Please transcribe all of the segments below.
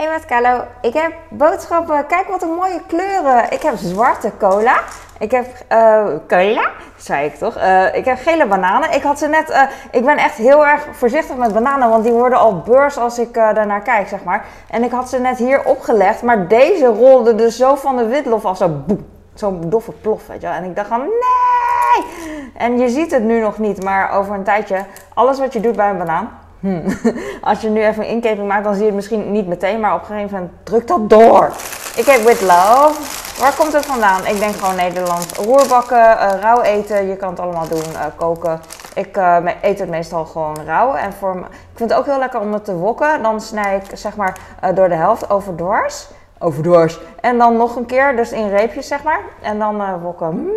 Hey met Carlo, ik heb boodschappen. Kijk wat een mooie kleuren. Ik heb zwarte cola. Ik heb uh, cola, zei ik toch? Uh, ik heb gele bananen. Ik had ze net. Uh, ik ben echt heel erg voorzichtig met bananen, want die worden al beurs als ik daarnaar kijk, zeg maar. En ik had ze net hier opgelegd, maar deze rolde dus zo van de witlof af, zo boem, zo'n doffe plof, weet je wel. En ik dacht van nee. En je ziet het nu nog niet, maar over een tijdje, alles wat je doet bij een banaan Hmm. Als je nu even een inkeping maakt, dan zie je het misschien niet meteen, maar op een gegeven moment drukt dat door. Ik heb with love. Waar komt het vandaan? Ik denk gewoon Nederland. Roerbakken, uh, rauw eten, je kan het allemaal doen, uh, koken. Ik uh, eet het meestal gewoon rauw. En voor ik vind het ook heel lekker om het te wokken. Dan snij ik zeg maar door de helft overdwars. Overdwars. En dan nog een keer, dus in reepjes zeg maar. En dan wokken.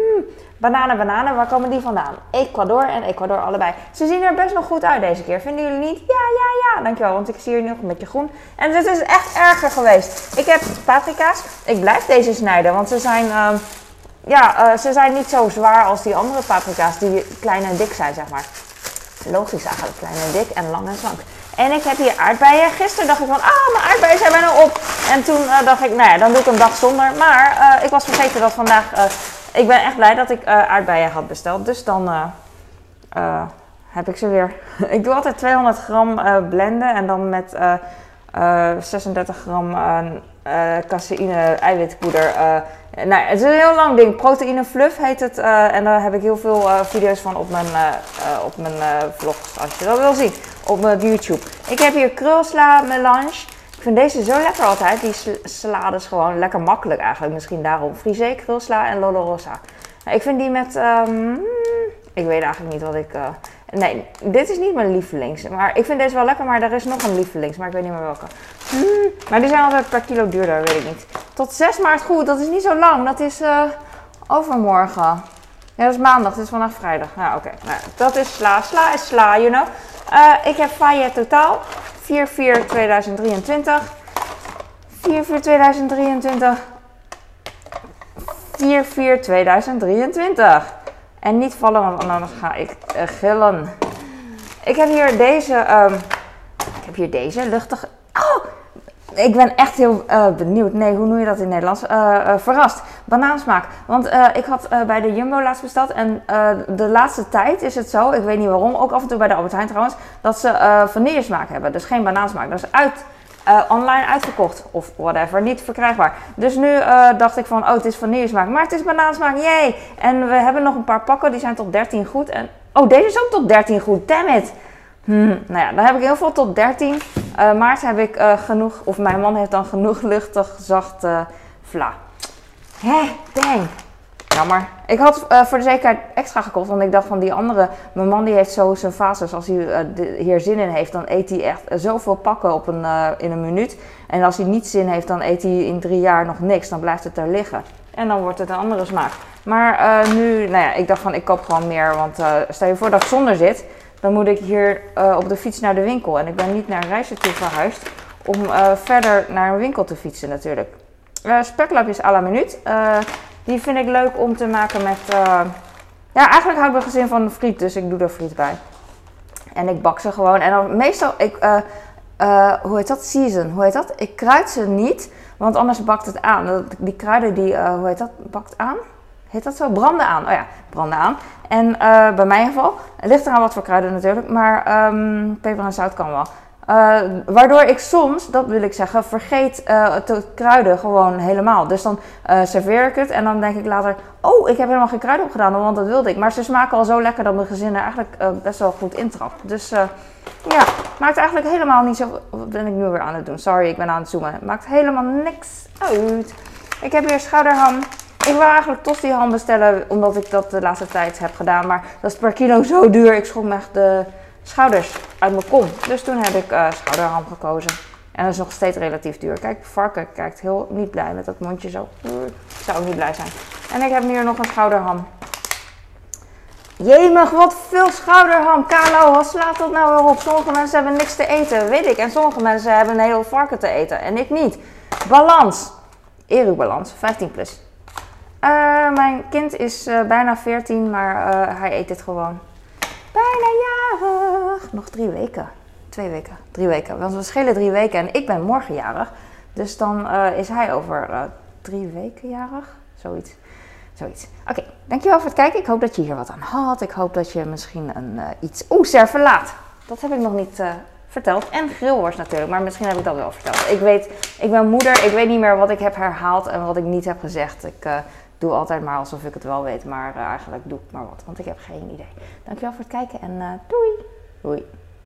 Bananen, bananen, waar komen die vandaan? Ecuador en Ecuador allebei. Ze zien er best nog goed uit deze keer. Vinden jullie niet? Ja, ja, ja. Dankjewel, want ik zie hier nog een beetje groen. En dit is echt erger geweest. Ik heb paprika's. Ik blijf deze snijden, want ze zijn... Uh, ja, uh, ze zijn niet zo zwaar als die andere paprika's die klein en dik zijn, zeg maar. Logisch eigenlijk, klein en dik en lang en slank. En ik heb hier aardbeien. Gisteren dacht ik van, ah, mijn aardbeien zijn bijna op. En toen uh, dacht ik, nou ja, dan doe ik een dag zonder. Maar uh, ik was vergeten dat vandaag ik ben echt blij dat ik uh, aardbeien had besteld. Dus dan uh, uh, heb ik ze weer. ik doe altijd 200 gram blenden en dan met 36 gram caseïne eiwitpoeder. nou, het is een heel lang ding. Proteïne fluff heet het. en daar heb ik heel veel video's van op mijn, op mijn vlogs, als je dat wil zien. Op mijn YouTube. Ik heb hier krulsla melange. Ik vind deze zo lekker altijd. Die salades gewoon lekker makkelijk eigenlijk. Misschien daarom. Frisee, krulsla en Lolo Rossa. Nou, ik vind die met... Um, ik weet eigenlijk niet wat ik... Uh, nee, dit is niet mijn lievelings. Maar ik vind deze wel lekker, maar er is nog een lievelings. Maar ik weet niet meer welke. Mm, maar die zijn altijd per kilo duurder, weet ik niet. Tot 6 maart goed, dat is niet zo lang. Dat is uh, overmorgen. Ja, dat is maandag, dat is vandaag vrijdag. Nou, oké. Nou, dat is sla. Sla is sla, you know. Uh, ik heb Faye totaal. 4-4-2023. 4-4-2023. En niet vallen, want anders ga ik uh, gillen. Ik heb hier deze, um, ik heb hier deze luchtige, oh, ik ben echt heel uh, benieuwd. Nee, hoe noem je dat in Nederlands? Uh, uh, verrast. Banaansmaak. Want ik had bij de Jumbo laatst besteld. En de laatste tijd is het zo, ik weet niet waarom, ook af en toe bij de Albert Heijn trouwens, dat ze vanillesmaak hebben. Dus geen banaansmaak. Dat is uit, online uitverkocht. Of whatever, niet verkrijgbaar. Dus nu dacht ik van, oh het is vanillesmaak. Maar het is banaansmaak, jee! En we hebben nog een paar pakken, die zijn tot 13 goed. En, oh, deze is ook tot 13 goed, damn it! Hmm, nou ja, dan heb ik heel veel tot 13. Uh, maart heb ik uh, genoeg, of mijn man heeft dan genoeg luchtig zacht uh, vla. Hé, dang. Jammer. Ik had voor de zekerheid extra gekocht, want ik dacht van die andere. Mijn man die heeft zo zijn fases. Als hij hier zin in heeft, dan eet hij echt zoveel pakken op een, in een minuut. En als hij niet zin heeft, dan eet hij in drie jaar nog niks. Dan blijft het daar liggen. En dan wordt het een andere smaak. Maar nu, nou ja, ik dacht van ik koop gewoon meer. Want stel je voor dat ik zonder zit dan moet ik hier uh, op de fiets naar de winkel. En ik ben niet naar een toe verhuisd om uh, verder naar een winkel te fietsen natuurlijk. Uh, speklapjes à la minuut. die vind ik leuk om te maken met... ja, eigenlijk hou ik mijn gezin van friet, dus ik doe er friet bij. En ik bak ze gewoon. En dan meestal, ik, hoe heet dat? Season. Hoe heet dat? Ik kruid ze niet, want anders bakt het aan. Die kruiden die, hoe heet dat? Bakt aan? Heet dat zo? Branden aan. Oh ja, branden aan. En uh, bij mijn geval, het ligt eraan wat voor kruiden natuurlijk, maar um, peper en zout kan wel. Uh, waardoor ik soms, dat wil ik zeggen, vergeet uh, te kruiden gewoon helemaal. Dus dan serveer ik het en dan denk ik later, oh, ik heb helemaal geen kruiden opgedaan, want dat wilde ik. Maar ze smaken al zo lekker dat mijn gezin er eigenlijk best wel goed intrapt. Dus ja, maakt eigenlijk helemaal niet zo... Wat ben ik nu weer aan het doen? Sorry, ik ben aan het zoomen. Maakt helemaal niks uit. Ik heb hier schouderham. Ik wil eigenlijk tosti ham bestellen, omdat ik dat de laatste tijd heb gedaan. Maar dat is per kilo zo duur. Ik schrok me echt de schouders uit mijn kom. Dus toen heb ik uh, schouderham gekozen. En dat is nog steeds relatief duur. Kijk, varken kijkt heel niet blij met dat mondje zo. Ik zou ook niet blij zijn. En ik heb hier nog een schouderham. Jemig, wat veel schouderham. Kalo, wat slaat dat nou weer op? Sommige mensen hebben niks te eten, weet ik. En sommige mensen hebben een heel varken te eten. En ik niet. Balans. Eru-balans, 15 plus. Uh, mijn kind is uh, bijna 14, maar uh, hij eet dit gewoon. Bijna jarig. Nog drie weken. Twee weken. Drie weken. Want we schelen drie weken en ik ben morgen jarig. Dus dan eh, is hij over eh, drie weken jarig. Zoiets. Zoiets. Oké, dankjewel voor het kijken. Ik hoop dat je hier wat aan had. Ik hoop dat je misschien een, eh, iets... Oeh, servelaat. Dat heb ik nog niet eh, verteld. En grillworst natuurlijk, maar misschien heb ik dat wel verteld. Ik weet, ik ben moeder. Ik weet niet meer wat ik heb herhaald en wat ik niet heb gezegd. Ik eh, doe altijd maar alsof ik het wel weet, maar eh, eigenlijk doe ik maar wat. Want ik heb geen idee. Dankjewel voor het kijken en eh, doei. Doei.